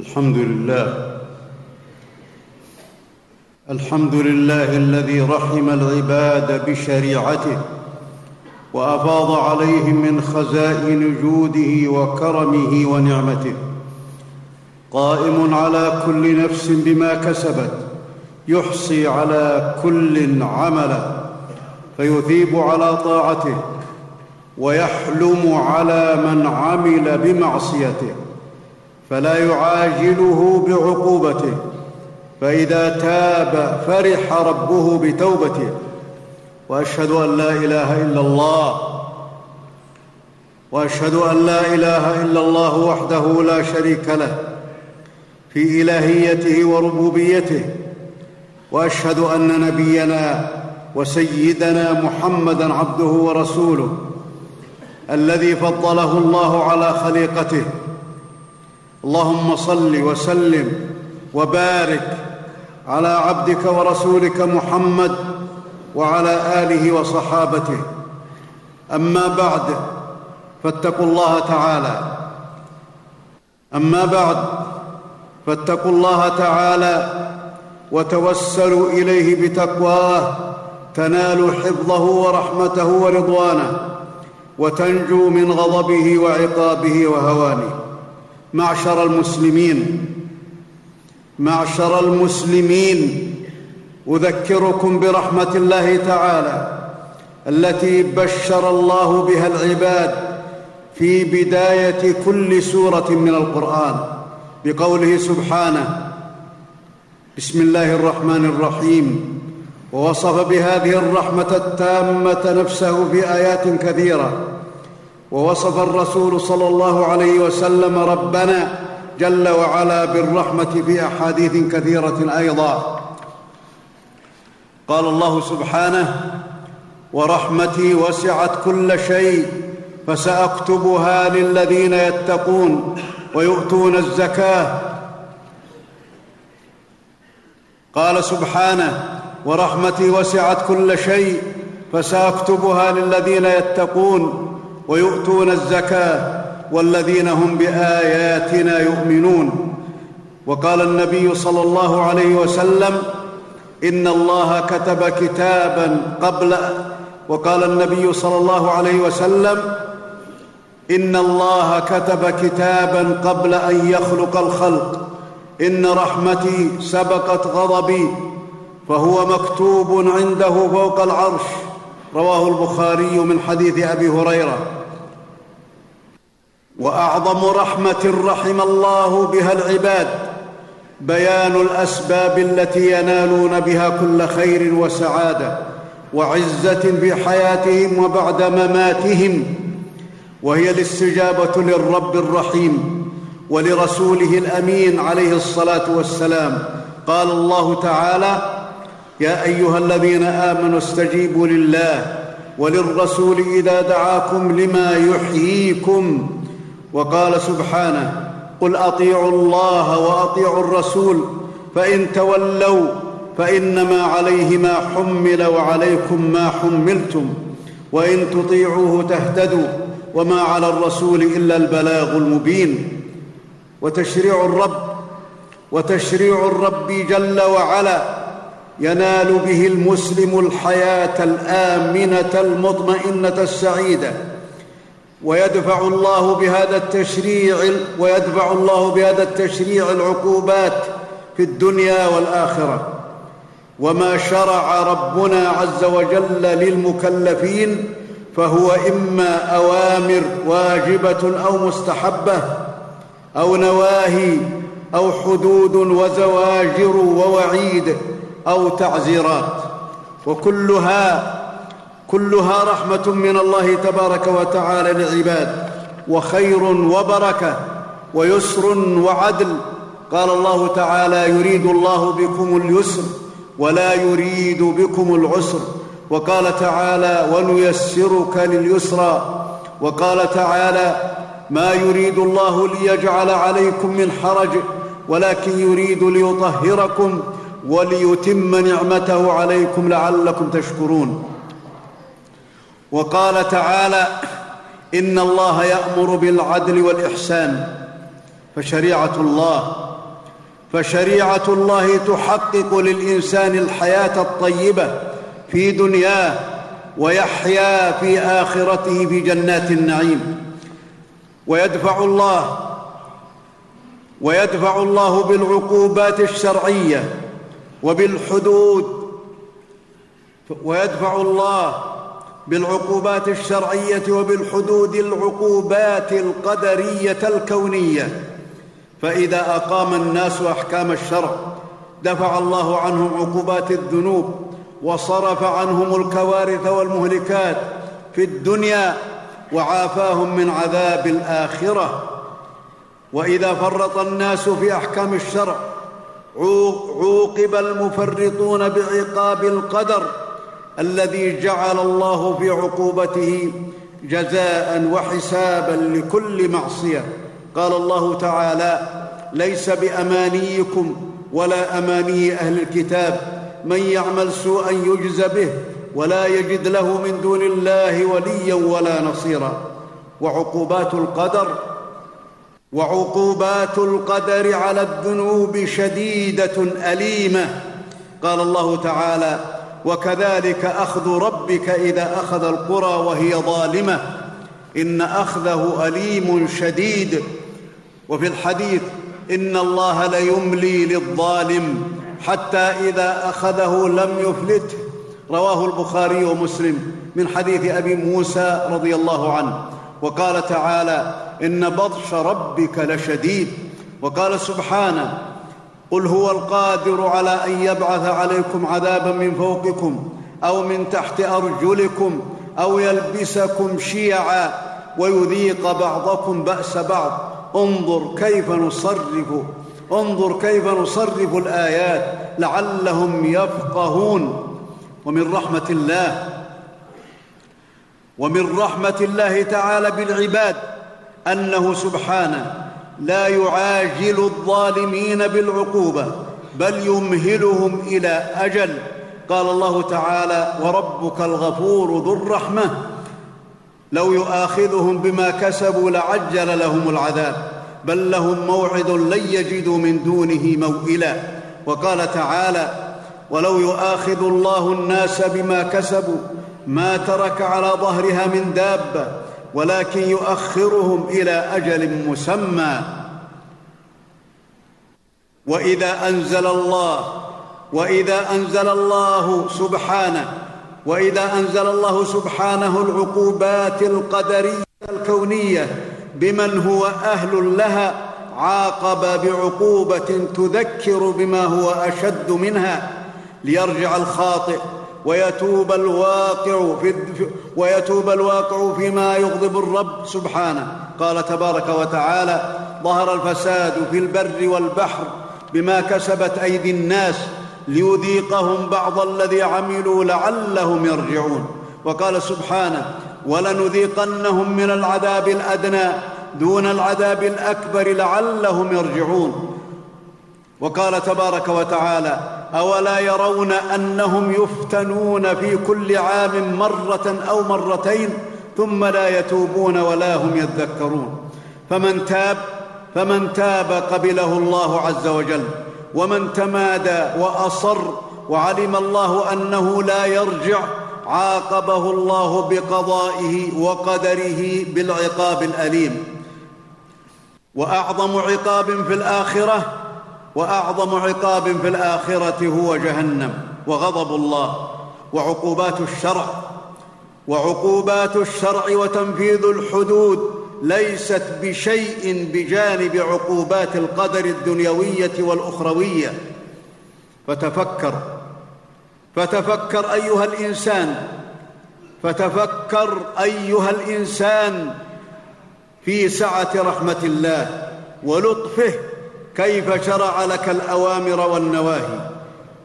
الحمد لله. الحمد لله الذي رحم العباد بشريعته وأفاض عليهم من خزائن جوده وكرمه ونعمته. قائم على كل نفس بما كسبت يحصي على كل عملا فيثيب على طاعته ويحلم على من عمل بمعصيته. فلا يعاجله بعقوبته. فإذا تاب فرح ربه بتوبته. وأشهد أن لا إله إلا الله. وأشهد أن لا إله إلا الله وحده لا شريك له. في إلهيته وربوبيته. وأشهد أن نبينا وسيدنا محمدا عبده ورسوله. الذي فضله الله على خليقته. اللهم صل وسلم وبارك على عبدك ورسولك محمد وعلى آله وصحابته. أما بعد فاتقوا الله تعالى. أما بعد فاتقوا الله تعالى وتوسلوا إليه بتقواه تنالوا حفظه ورحمته ورضوانه وتنجوا من غضبه وعقابه وهوانه. معشر المسلمين. معشر المسلمين. أذكركم برحمة الله تعالى التي بشر الله بها العباد في بداية كل سورة من القرآن بقوله سبحانه بسم الله الرحمن الرحيم. ووصف بهذه الرحمة التامة نفسه في ايات كثيرة. ووصف الرسول صلى الله عليه وسلم ربنا جل وعلا بالرحمة في أحاديث كثيرة أيضا. قال الله سبحانه ورحمتي وسعت كل شيء فسأكتبها للذين يتقون ويؤتون الزكاة. قال سبحانه ورحمتي وسعت كل شيء فسأكتبها للذين يتقون ويؤتون الزكاة والذين هم بآياتنا يؤمنون. وقال النبي صلى الله عليه وسلم إن الله كتب كتابا قبل وقال النبي صلى الله عليه وسلم إن الله كتب كتابا قبل أن يخلق الخلق. إن رحمتي سبقت غضبي فهو مكتوب عنده فوق العرش. رواه البخاري من حديث أبي هريرة. وأعظم رحمة رحم الله بها العباد بيان الأسباب التي ينالون بها كل خير وسعادة وعزة في حياتهم وبعد مماتهم. وهي الاستجابة للرب الرحيم ولرسوله الأمين عليه الصلاة والسلام. قال الله تعالى يا أيها الذين آمنوا استجيبوا لله وللرسول إذا دعاكم لما يحييكم وقال سبحانه قل أطيعوا الله وأطيعوا الرسول فإن تولوا فإنما عليه ما حمل وعليكم ما حملتم وإن تطيعوه تهتدوا وما على الرسول إلا البلاغ المبين وتشريع الرب وتشريع الرب جل وعلا ينال به المسلم الحياة الآمنة المطمئنة السعيدة. ويدفع الله بهذا التشريع ويدفع الله بهذا التشريع العقوبات في الدنيا والآخرة. وما شرع ربنا عز وجل للمكلفين فهو إما أوامر واجبة أو مستحبة أو نواهي أو حدود وزواجر ووعيد. أو تعزيرات. وكلها كلها رحمة من الله تبارك وتعالى للعباد. وخير وبركة ويسر وعدل. قال الله تعالى يريد الله بكم اليسر ولا يريد بكم العسر. وقال تعالى ونيسرك لليسرى وقال تعالى ما يريد الله ليجعل عليكم من حرج ولكن يريد ليطهركم. وليتم نعمته عليكم لعلكم تشكرون. وقال تعالى إن الله يأمر بالعدل والإحسان فشريعة الله فشريعة الله تحقق للإنسان الحياة الطيبة في دنياه ويحيا في آخرته في جنات النعيم. ويدفع الله ويدفع الله بالعقوبات الشرعية وبالحدود ويدفع الله بالعقوبات الشرعية وبالحدود العقوبات القدرية الكونية. فإذا أقام الناس أحكام الشرع دفع الله عنهم عقوبات الذنوب وصرف عنهم الكوارث والمهلكات في الدنيا وعافاهم من عذاب الآخرة. وإذا فرط الناس في أحكام الشرع عوقب المفرطون بعقاب القدر الذي جعل الله في عقوبته جزاء وحسابا لكل معصية. قال الله تعالى ليس بأمانيكم ولا أماني أهل الكتاب. من يعمل سوءا يجز به ولا يجد له من دون الله وليا ولا نصيرا. وعقوبات القدر وعقوبات القدر على الذنوب شديدة أليمة. قال الله تعالى وكذلك أخذ ربك إذا أخذ القرى وهي ظالمة. إن أخذه أليم شديد. وفي الحديث إن الله ليملي للظالم حتى إذا أخذه لم يفلته. رواه البخاري ومسلم من حديث أبي موسى رضي الله عنه. وقال تعالى إن بطش ربك لشديد. وقال سبحانه قل هو القادر على أن يبعث عليكم عذابا من فوقكم أو من تحت أرجلكم أو يلبسكم شيعا ويذيق بعضكم بأس بعض. انظر كيف نصرف انظر كيف نصرف الآيات لعلهم يفقهون. ومن رحمة الله ومن رحمة الله تعالى بالعباد. أنه سبحانه لا يعاجل الظالمين بالعقوبة بل يمهلهم إلى أجل. قال الله تعالى وربك الغفور ذو الرحمة. لو يؤاخذهم بما كسبوا لعجل لهم العذاب بل لهم موعد لن يجدوا من دونه موئلا. وقال تعالى ولو يؤاخذ الله الناس بما كسبوا ما ترك على ظهرها من دابة ولكن يؤخرهم إلى أجل مسمى. وإذا أنزل الله وإذا أنزل الله سبحانه وإذا أنزل الله سبحانه العقوبات القدرية الكونية بمن هو أهل لها عاقب بعقوبة تذكر بما هو أشد منها ليرجع الخاطئ. ويتوب الواقع في ويتوب الواقع فيما يغضب الرب سبحانه. قال تبارك وتعالى ظهر الفساد في البر والبحر بما كسبت أيدي الناس ليذيقهم بعض الذي عملوا لعلهم يرجعون. وقال سبحانه ولنذيقنهم من العذاب الأدنى دون العذاب الأكبر لعلهم يرجعون. وقال تبارك وتعالى أولا يرون أنهم يفتنون في كل عام مرة أو مرتين ثم لا يتوبون ولا هم يذكرون. فمن تاب فمن تاب قبله الله عز وجل. ومن تمادى وأصر وعلم الله أنه لا يرجع عاقبه الله بقضائه وقدره بالعقاب الأليم. وأعظم عقاب في الآخرة وأعظم عقاب في الآخرة هو جهنم وغضب الله وعقوبات الشرع وعقوبات الشرع وتنفيذ الحدود ليست بشيء بجانب عقوبات القدر الدنيوية والأخروية. فتفكر فتفكر أيها الإنسان فتفكر أيها الإنسان في سعة رحمة الله ولطفه كيف شرع لك الأوامر والنواهي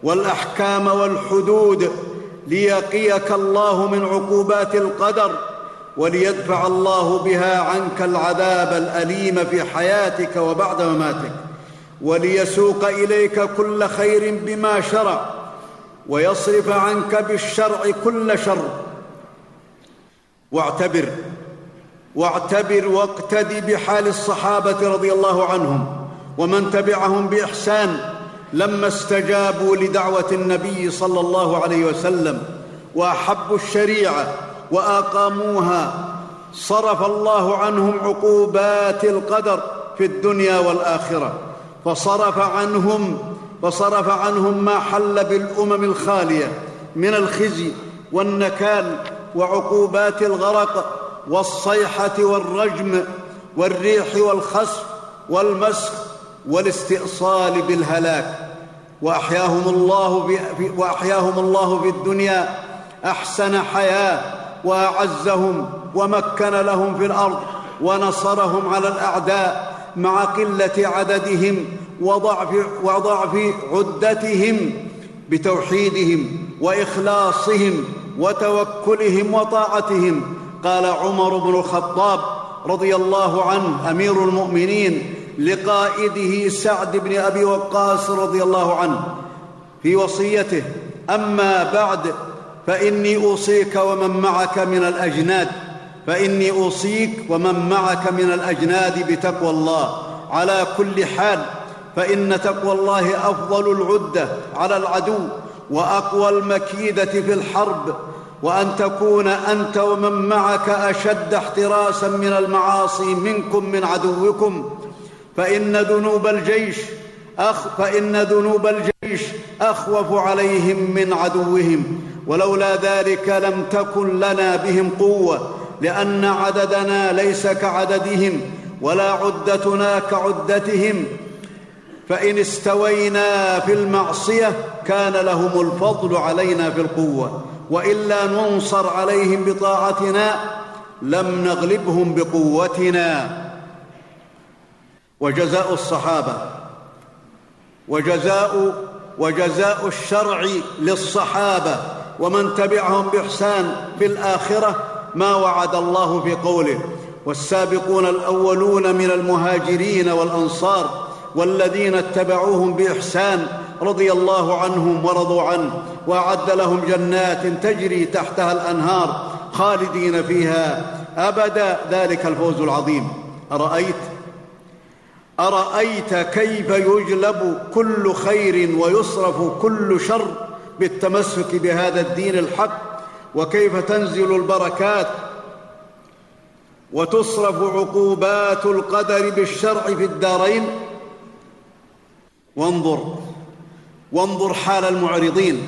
والأحكام والحدود ليقيك الله من عقوبات القدر وليدفع الله بها عنك العذاب الأليم في حياتك وبعد مماتك وليسوق إليك كل خير بما شرع ويصرف عنك بالشرع كل شر واعتبر واعتبر واقتد بحال الصحابة رضي الله عنهم. ومن تبعهم بإحسان لما استجابوا لدعوة النبي صلى الله عليه وسلم وأحبوا الشريعة وأقاموها صرف الله عنهم عقوبات القدر في الدنيا والآخرة. فصرف عنهم فصرف عنهم ما حل بالأمم الخالية من الخزي والنكال وعقوبات الغرق والصيحة والرجم والريح والخسف والمسخ والاستئصال بالهلاك. وأحياهم الله في وأحياهم الله في الدنيا أحسن حياة وأعزهم ومكن لهم في الأرض ونصرهم على الأعداء مع قلة عددهم وضعف, وضعف عدتهم بتوحيدهم وإخلاصهم وتوكلهم وطاعتهم. قال عمر بن الخطاب رضي الله عنه أمير المؤمنين لقائده سعد بن أبي وقاص رضي الله عنه في وصيته أما بعد فإني أوصيك ومن معك من الأجناد فإني أوصيك ومن معك من الأجناد بتقوى الله. على كل حال فإن تقوى الله أفضل العدة على العدو وأقوى المكيدة في الحرب. وأن تكون أنت ومن معك أشد احتراسا من المعاصي منكم من عدوكم. فإن ذنوب الجيش أخ فإن ذنوب الجيش أخوف عليهم من عدوهم ولولا ذلك لم تكن لنا بهم قوة لأن عددنا ليس كعددهم ولا عدتنا كعدتهم. فإن استوينا في المعصية كان لهم الفضل علينا في القوة وإلا ننصر عليهم بطاعتنا لم نغلبهم بقوتنا. وجزاء الصحابة وجزاء وجزاء الشرع للصحابة ومن تبعهم بإحسان في الآخرة ما وعد الله في قوله والسابقون الأولون من المهاجرين والأنصار والذين اتبعوهم بإحسان رضي الله عنهم ورضوا عنه وأعد لهم جنات تجري تحتها الأنهار خالدين فيها أبدا. ذلك الفوز العظيم. أرأيت أرأيت كيف يجلب كل خير ويصرف كل شر بالتمسك بهذا الدين الحق؟ وكيف تنزل البركات؟ وتصرف عقوبات القدر بالشرع في الدارين؟ وانظر وانظر حال المعرضين.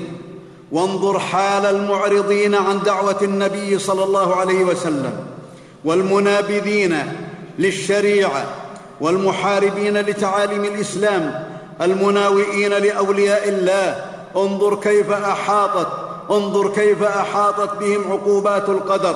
وانظر حال المعرضين عن دعوة النبي صلى الله عليه وسلم. والمنابذين للشريعة والمحاربين لتعاليم الإسلام المناوئين لأولياء الله. انظر كيف أحاطت انظر كيف أحاطت بهم عقوبات القدر.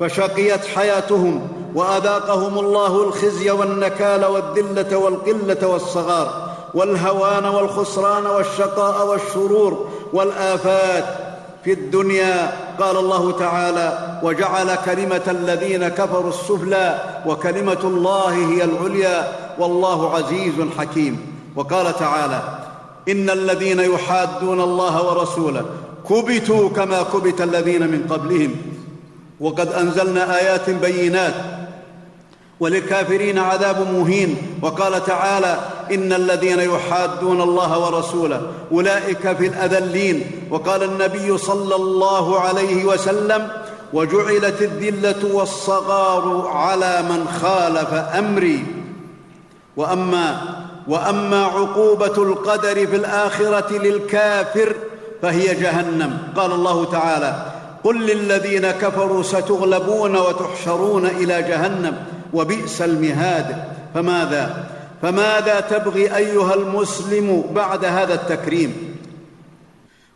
فشقيت حياتهم وأذاقهم الله الخزي والنكال والذلة والقلة والصغار والهوان والخسران والشقاء والشرور والآفات. في الدنيا قال الله تعالى وجعل كلمة الذين كفروا السفلى وكلمة الله هي العليا والله عزيز حكيم. وقال تعالى إن الذين يحادون الله ورسوله كبتوا كما كبت الذين من قبلهم وقد أنزلنا آيات بينات وللكافرين عذاب مهين. وقال تعالى إن الذين يحادون الله ورسوله أولئك في الأذلين. وقال النبي صلى الله عليه وسلم وجعلت الذلة والصغار على من خالف أمري. وأما وأما عقوبة القدر في الآخرة للكافر فهي جهنم. قال الله تعالى قل للذين كفروا ستغلبون وتحشرون إلى جهنم وبئس المهاد. فماذا؟ فماذا تبغي أيها المسلم بعد هذا التكريم؟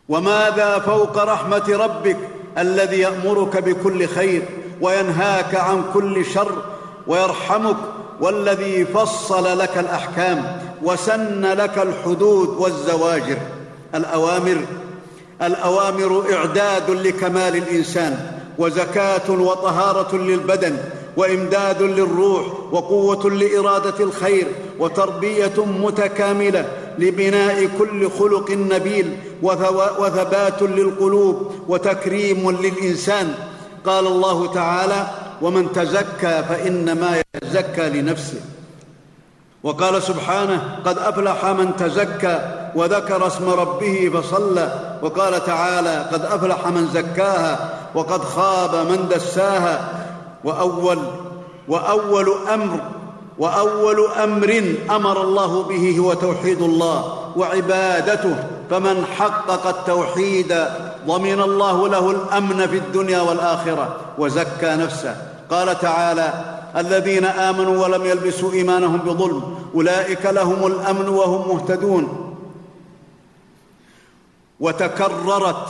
وماذا فوق رحمة ربك الذي يأمرك بكل خير وينهاك عن كل شر ويرحمك والذي فصل لك الأحكام وسن لك الحدود والزواجر؟ الأوامر. الأوامر إعداد لكمال الإنسان وزكاة وطهارة للبدن وإمداد للروح وقوة لإرادة الخير وتربية متكاملة لبناء كل خلق نبيل وثبات للقلوب وتكريم للإنسان. قال الله تعالى ومن تزكى فإنما يتزكى لنفسه وقال سبحانه قد أفلح من تزكى وذكر اسم ربه فصلى وقال تعالى قد أفلح من زكاها وقد خاب من دساها وأول وأول أمر وأول أمر أمر الله به هو توحيد الله وعبادته فمن حقق التوحيد ضمن الله له الأمن في الدنيا والآخرة وزكى نفسه. قال تعالى الذين آمنوا ولم يلبسوا إيمانهم بظلم أولئك لهم الأمن وهم مهتدون. وتكررت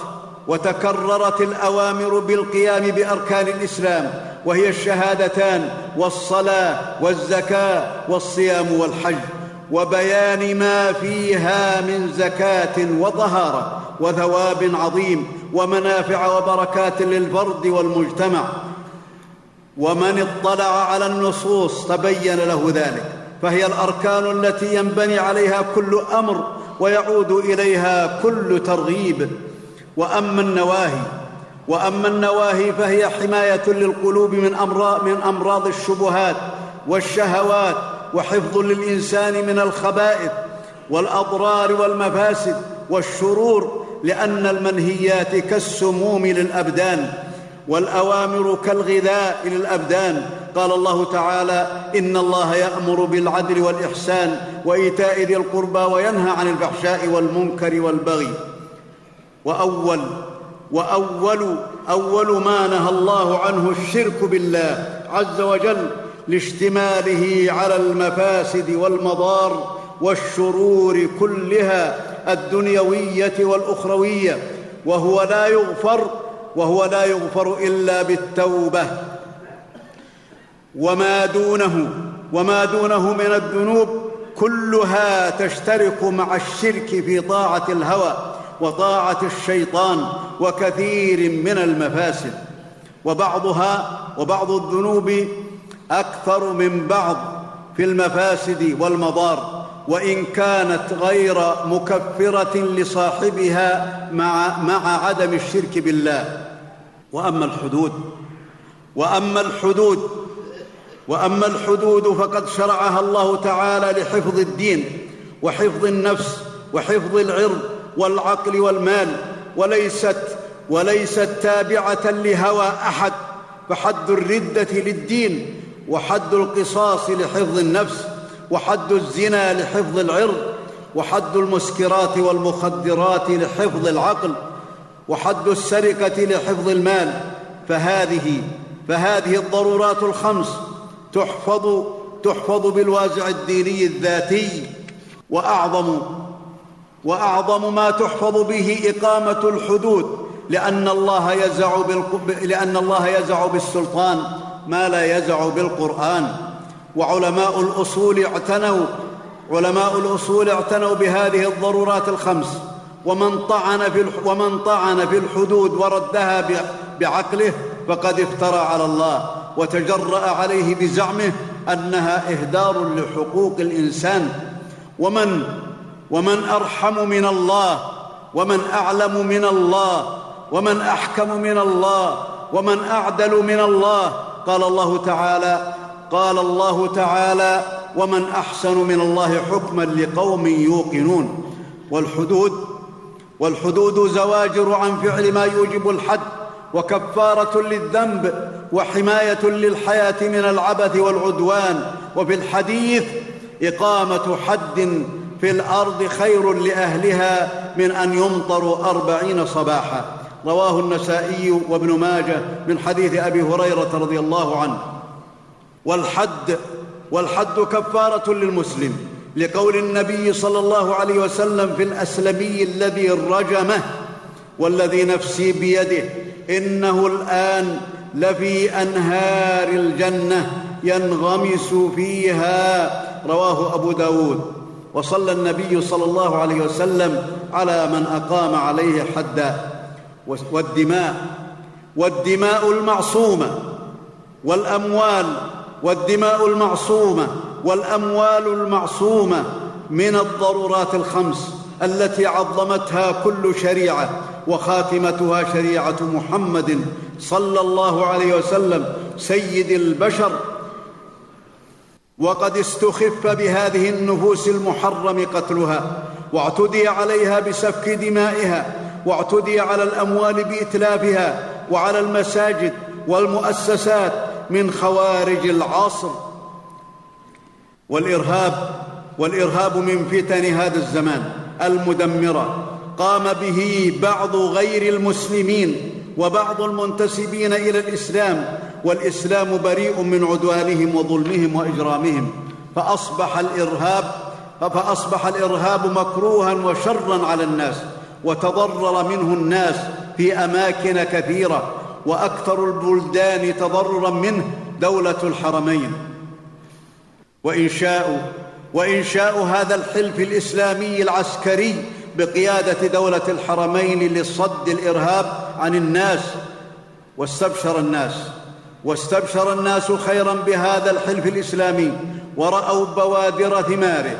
وتكررت الأوامر بالقيام بأركان الإسلام وهي الشهادتان والصلاة والزكاة والصيام والحج وبيان ما فيها من زكاة وطهارة وثواب عظيم ومنافع وبركات للفرد والمجتمع. ومن اطلع على النصوص تبين له ذلك. فهي الأركان التي ينبني عليها كل أمر ويعود إليها كل ترغيب. وأما النواهي وأما النواهي فهي حماية للقلوب من أمراض الشبهات والشهوات وحفظ للإنسان من الخبائث والأضرار والمفاسد والشرور لأن المنهيات كالسموم للأبدان والأوامر كالغذاء للأبدان. قال الله تعالى إن الله يأمر بالعدل والإحسان وإيتاء ذي القربى وينهى عن الفحشاء والمنكر والبغي. وأول وأول أول ما نهى الله عنه الشرك بالله عز وجل لاشتماله على المفاسد والمضار والشرور كلها الدنيوية والأخروية وهو لا يغفر وهو لا يغفر إلا بالتوبة. وما دونه وما دونه من الذنوب كلها تشترك مع الشرك في طاعة الهوى وطاعة الشيطان وكثير من المفاسد وبعضها وبعض الذنوب أكثر من بعض في المفاسد والمضار. وإن كانت غير مكفرة لصاحبها مع مع عدم الشرك بالله. وأما الحدود وأما الحدود وأما الحدود فقد شرعها الله تعالى لحفظ الدين وحفظ النفس وحفظ العرض والعقل والمال. وليست وليست تابعة لهوى أحد فحد الردة للدين وحد القصاص لحفظ النفس وحد الزنا لحفظ العرض وحد المسكرات والمخدرات لحفظ العقل وحد السرقة لحفظ المال. فهذه فهذه الضرورات الخمس تحفظ تحفظ بالوازع الديني الذاتي وأعظم وأعظم ما تحفظ به إقامة الحدود لأن الله يزع لأن الله يزع بالسلطان ما لا يزع بالقرآن. وعلماء الأصول اعتنوا علماء الأصول اعتنوا بهذه الضرورات الخمس. ومن طعن في ومن طعن في الحدود وردها بعقله فقد افترى على الله وتجرأ عليه بزعمه أنها إهدار لحقوق الإنسان. ومن ومن أرحم من الله ومن أعلم من الله ومن أحكم من الله ومن أعدل من الله. قال الله تعالى قال الله تعالى ومن أحسن من الله حكما لقوم يوقنون. والحدود والحدود زواجر عن فعل ما يوجب الحد وكفارة للذنب وحماية للحياة من العبث والعدوان. وفي الحديث إقامة حد في الأرض خير لأهلها من أن يمطروا أربعين صباحا. رواه النسائي وابن ماجه من حديث أبي هريرة رضي الله عنه. والحد والحد كفارة للمسلم لقول النبي صلى الله عليه وسلم في الأسلمي الذي رجمه والذي نفسي بيده إنه الآن لفي أنهار الجنة ينغمس فيها. رواه أبو داود. وصلى النبي صلى الله عليه وسلم على من أقام عليه حدا والدماء والدماء المعصومة والأموال والدماء المعصومة والأموال المعصومة من الضرورات الخمس التي عظمتها كل شريعة وخاتمتها شريعة محمد صلى الله عليه وسلم سيد البشر وقد استخف بهذه النفوس المحرم قتلها واعتدي عليها بسفك دمائها واعتدي على الأموال بإتلافها وعلى المساجد والمؤسسات من خوارج العصر. والإرهاب والإرهاب من فتن هذا الزمان المدمرة. قام به بعض غير المسلمين وبعض المنتسبين إلى الإسلام والإسلام بريء من عدوانهم وظلمهم وإجرامهم. فأصبح الإرهاب فأصبح الإرهاب مكروها وشرا على الناس وتضرر منه الناس في أماكن كثيرة وأكثر البلدان تضررا منه دولة الحرمين. وانشاء وانشاء هذا الحلف الإسلامي العسكري بقيادة دولة الحرمين لصد الإرهاب عن الناس واستبشر الناس. واستبشر الناس خيرا بهذا الحلف الإسلامي ورأوا بوادر ثماره.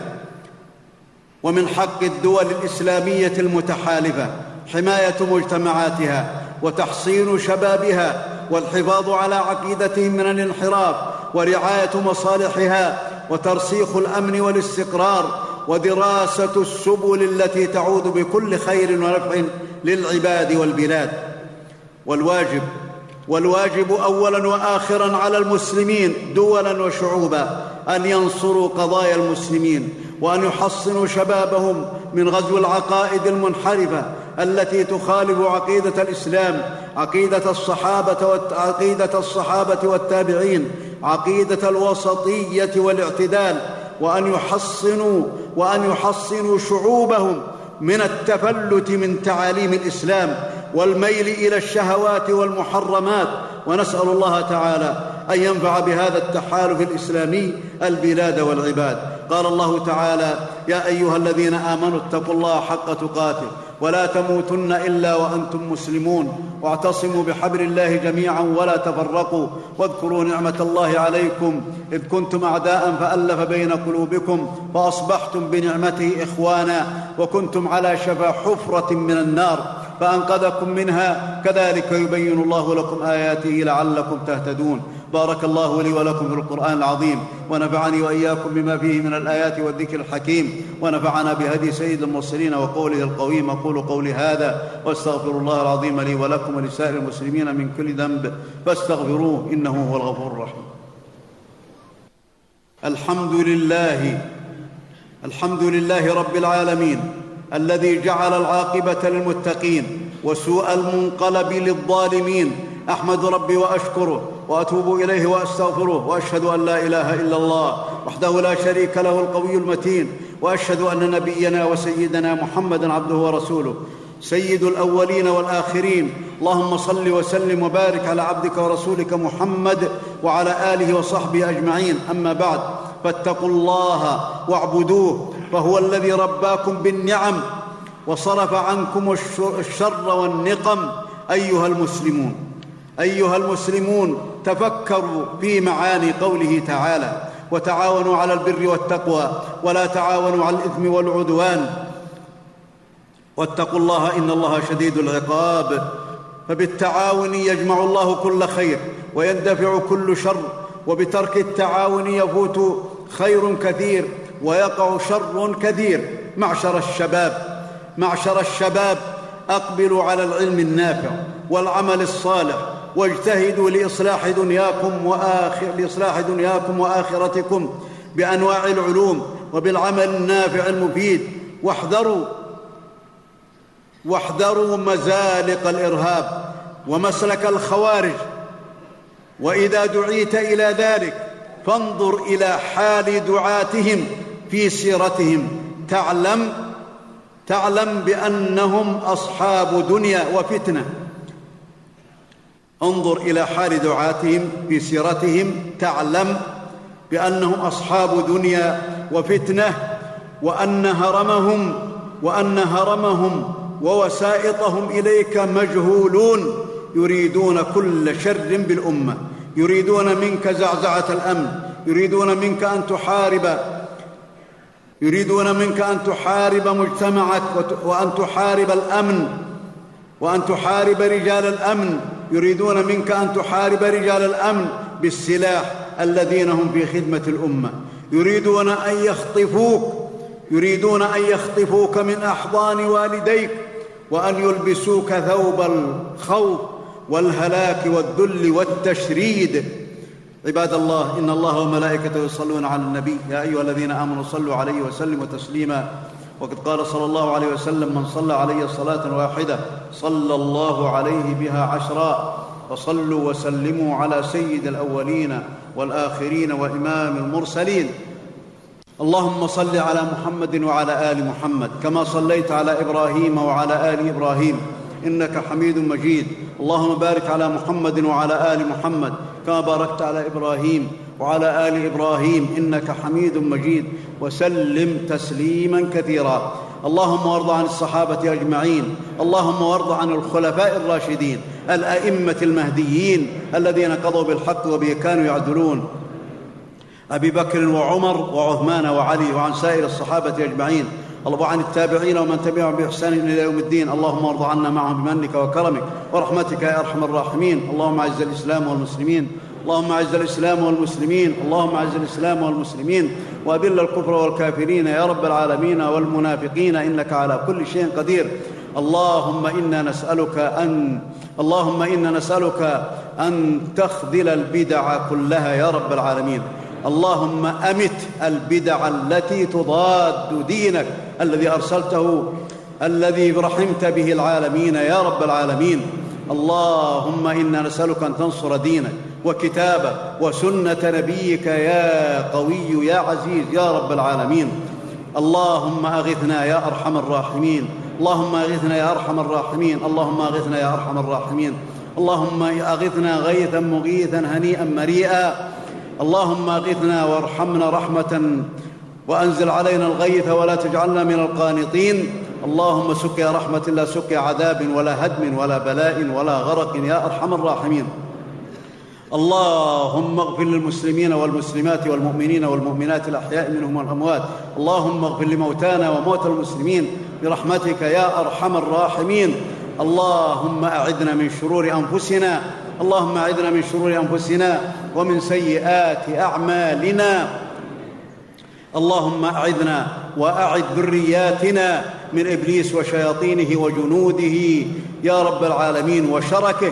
ومن حق الدول الإسلامية المتحالفة حماية مجتمعاتها وتحصين شبابها والحفاظ على عقيدتهم من الانحراف ورعاية مصالحها وترسيخ الأمن والاستقرار ودراسة السبل التي تعود بكل خير ونفع للعباد والبلاد. والواجب والواجب اولا واخرا على المسلمين دولا وشعوبا أن ينصروا قضايا المسلمين وأن يحصنوا شبابهم من غزو العقائد المنحرفة التي تخالف عقيدة الإسلام عقيدة الصحابة عقيدة الصحابة والتابعين عقيدة الوسطية والاعتدال وأن يحصنوا وأن يحصنوا شعوبهم من التفلت من تعاليم الإسلام والميل إلى الشهوات والمحرمات. ونسأل الله تعالى أن ينفع بهذا التحالف الإسلامي البلاد والعباد. قال الله تعالى يا أيها الذين آمنوا اتقوا الله حق تقاته ولا تموتن إلا وأنتم مسلمون. واعتصموا بحبل الله جميعا ولا تفرقوا. واذكروا نعمة الله عليكم. إذ كنتم أعداء فألف بين قلوبكم فأصبحتم بنعمته إخوانا وكنتم على شفا حفرة من النار. فأنقذكم منها. كذلك يبين الله لكم آياته لعلكم تهتدون. بارك الله لي ولكم في القرآن العظيم. ونفعني وإياكم بما فيه من الآيات والذكر الحكيم. ونفعنا بهدي سيد المرسلين وقوله القويم. أقول قولي هذا. واستغفر الله العظيم لي ولكم ولسائر المسلمين من كل ذنب. فاستغفروه إنه هو الغفور الرحيم. الحمد لله. الحمد لله رب العالمين. الذي جعل العاقبة للمتقين وسوء المنقلب للظالمين. أحمد ربي وأشكره وأتوب إليه وأستغفره وأشهد أن لا إله إلا الله وحده لا شريك له القوي المتين وأشهد أن نبينا وسيدنا محمدا عبده ورسوله. سيد الأولين والآخرين. اللهم صل وسلم وبارك على عبدك ورسولك محمد وعلى آله وصحبه أجمعين. أما بعد فاتقوا الله واعبدوه. فهو الذي رباكم بالنعم وصرف عنكم الشر والنقم أيها المسلمون. أيها المسلمون تفكروا في معاني قوله تعالى وتعاونوا على البر والتقوى ولا تعاونوا على الإثم والعدوان. واتقوا الله إن الله شديد العقاب. فبالتعاون يجمع الله كل خير ويندفع كل شر وبترك التعاون يفوت خير كثير. ويقع شر كثير معشر الشباب معشر الشباب أقبلوا على العلم النافع والعمل الصالح واجتهدوا لإصلاح دنياكم وآخر لإصلاح دنياكم وآخرتكم بأنواع العلوم وبالعمل النافع المفيد. واحذروا واحذروا مزالق الإرهاب ومسلك الخوارج. وإذا دعيت إلى ذلك فانظر إلى حال دعاتهم. في سيرتهم. تعلم تعلم بأنهم أصحاب دنيا وفتنة. انظر إلى حال دعاتهم في سيرتهم. تعلم بأنهم أصحاب دنيا وفتنة وأن هرمهم وأن هرمهم ووسائطهم إليك مجهولون. يريدون كل شر بالأمة. يريدون منك زعزعة الأمن. يريدون منك أن تحارب. يريدون منك أن تحارب مجتمعك وأن تحارب الأمن وأن تحارب رجال الأمن. يريدون منك أن تحارب رجال الأمن بالسلاح الذين هم في خدمة الأمة. يريدون أن يخطفوك يريدون أن يخطفوك من أحضان والديك وأن يلبسوك ثوب الخوف والهلاك والذل والتشريد. عباد الله إن الله وملائكته يصلون على النبي. يا أيها الذين آمنوا صلوا عليه وسلموا تسليما. وقد قال صلى الله عليه وسلم من صلى علي صلاة واحدة صلى الله عليه بها عشرا. فصلوا وسلموا على سيد الأولين والآخرين وإمام المرسلين. اللهم صل على محمد وعلى آل محمد كما صليت على إبراهيم وعلى آل إبراهيم. إنك حميد مجيد. اللهم بارك على محمد وعلى آل محمد كما باركت على إبراهيم وعلى آل إبراهيم إنك حميد مجيد. وسلم تسليما كثيرا. اللهم وارض عن الصحابة أجمعين. اللهم وارض عن الخلفاء الراشدين الأئمة المهديين الذين قضوا بالحق وبه كانوا يعدلون. أبي بكر وعمر وعثمان وعلي وعن سائر الصحابة أجمعين. وعن التابعين ومن تبعهم بإحسان إلى يوم الدين. اللهم وارض عنا معهم بمنك وكرمك ورحمتك يا أرحم الراحمين. اللهم أعز الإسلام والمسلمين. اللهم أعز الإسلام والمسلمين. اللهم أعز الإسلام والمسلمين. وأذل الكفر والكافرين يا رب العالمين والمنافقين. إنك على كل شيء قدير. اللهم إنا نسألك أن اللهم إنا نسألك أن تخذل البدع كلها يا رب العالمين. اللهم أمت البدع التي تضاد دينك الذي أرسلته الذي رحمت به العالمين يا رب العالمين. اللهم إنا نسألك أن تنصر دينك وكتابه وسنة نبيك يا قوي يا عزيز يا رب العالمين. اللهم أغثنا يا أرحم الراحمين. اللهم أغثنا يا أرحم الراحمين. اللهم أغثنا يا أرحم الراحمين. اللهم أغثنا غيثا مغيثا هنيئا مريئا. اللهم اغثنا وارحمنا رحمة وأنزل علينا الغيث ولا تجعلنا من القانطين. اللهم سقيا رحمة لا سقيا عذاب ولا هدم ولا بلاء ولا غرق يا أرحم الراحمين. اللهم اغفر للمسلمين والمسلمات والمؤمنين والمؤمنات الأحياء منهم والأموات. اللهم اغفر لموتانا وموتى المسلمين برحمتك يا أرحم الراحمين. اللهم اعذنا من شرور أنفسنا اللهم اعذنا من شرور انفسنا ومن سيئات اعمالنا. اللهم اعذنا واعذ ذرياتنا من ابليس وشياطينه وجنوده. يا رب العالمين وشركه.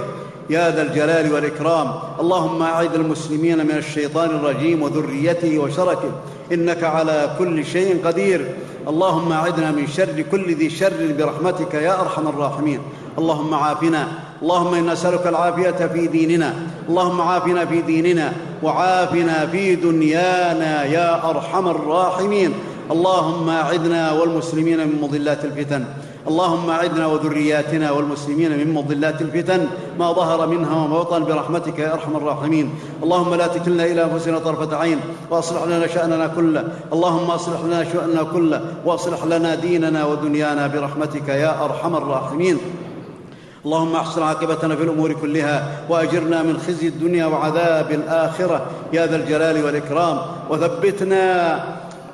يا ذا الجلال والإكرام. اللهم اعذ المسلمين من الشيطان الرجيم وذريته وشركه. إنك على كل شيء قدير. اللهم اعذنا من شر كل ذي شر برحمتك يا أرحم الراحمين. اللهم عافنا اللهم إنا نسألك العافية في ديننا اللهم عافنا في ديننا وعافنا في دنيانا يا أرحم الراحمين. اللهم أعذنا والمسلمين من مضلات الفتن اللهم أعذنا وذرياتنا والمسلمين من مضلات الفتن. ما ظهر منها وما بطن برحمتك يا أرحم الراحمين. اللهم لا تكلنا إلى أنفسنا طرفة عين وأصلح لنا شأننا كله. اللهم أصلح لنا شأننا كله وأصلح لنا ديننا ودنيانا برحمتك يا أرحم الراحمين. اللهم احسن عاقبتنا في الأمور كلها واجرنا من خزي الدنيا وعذاب الاخره يا ذا الجلال والاكرام وثبتنا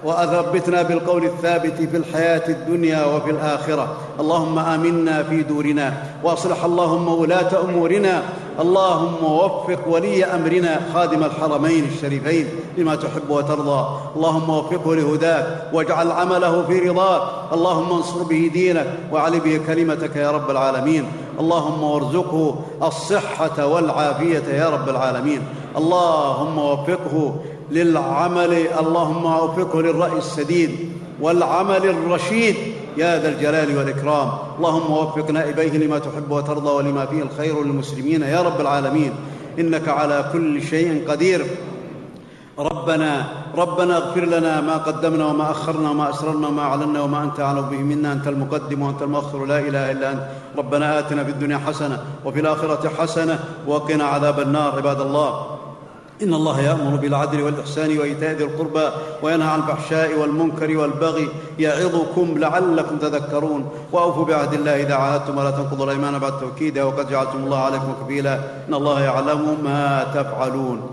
وأثبتنا بالقول الثابت في الحياة الدنيا وفي الآخرة. اللهم آمنا في دورنا وأصلح اللهم ولاة أمورنا. اللهم وفق ولي أمرنا خادم الحرمين الشريفين لما تحب وترضى. اللهم وفقه لهداك واجعل عمله في رضاك. اللهم انصر به دينك وعلي به كلمتك يا رب العالمين. اللهم وارزقه الصحة والعافية يا رب العالمين. اللهم وفقه للعمل اللهم وفقه للرأي السديد والعمل الرشيد. يا ذا الجلال والإكرام. اللهم وفق نائبيه لما تحب وترضى ولما فيه الخير للمسلمين. يا رب العالمين إنك على كل شيء قدير. ربنا ربنا اغفر لنا ما قدمنا وما أخرنا وما أسررنا وما أعلنا وما أنت أعلم به منا. أنت المقدم وأنت المؤخر. لا إله إلا أنت. ربنا آتنا في الدنيا حسنة وفي الآخرة حسنة وقنا عذاب النار عباد الله. إن الله يأمر بالعدل والإحسان وإيتاء ذي القربى وينهى عن الفحشاء والمنكر والبغي يعظكم لعلكم تذكرون. وأوفوا بعهد الله إذا عاهدتم ولا تنقضوا الأيمان بعد توكيدها وقد جعلتم الله عليكم كفيلا. إن الله يعلم ما تفعلون.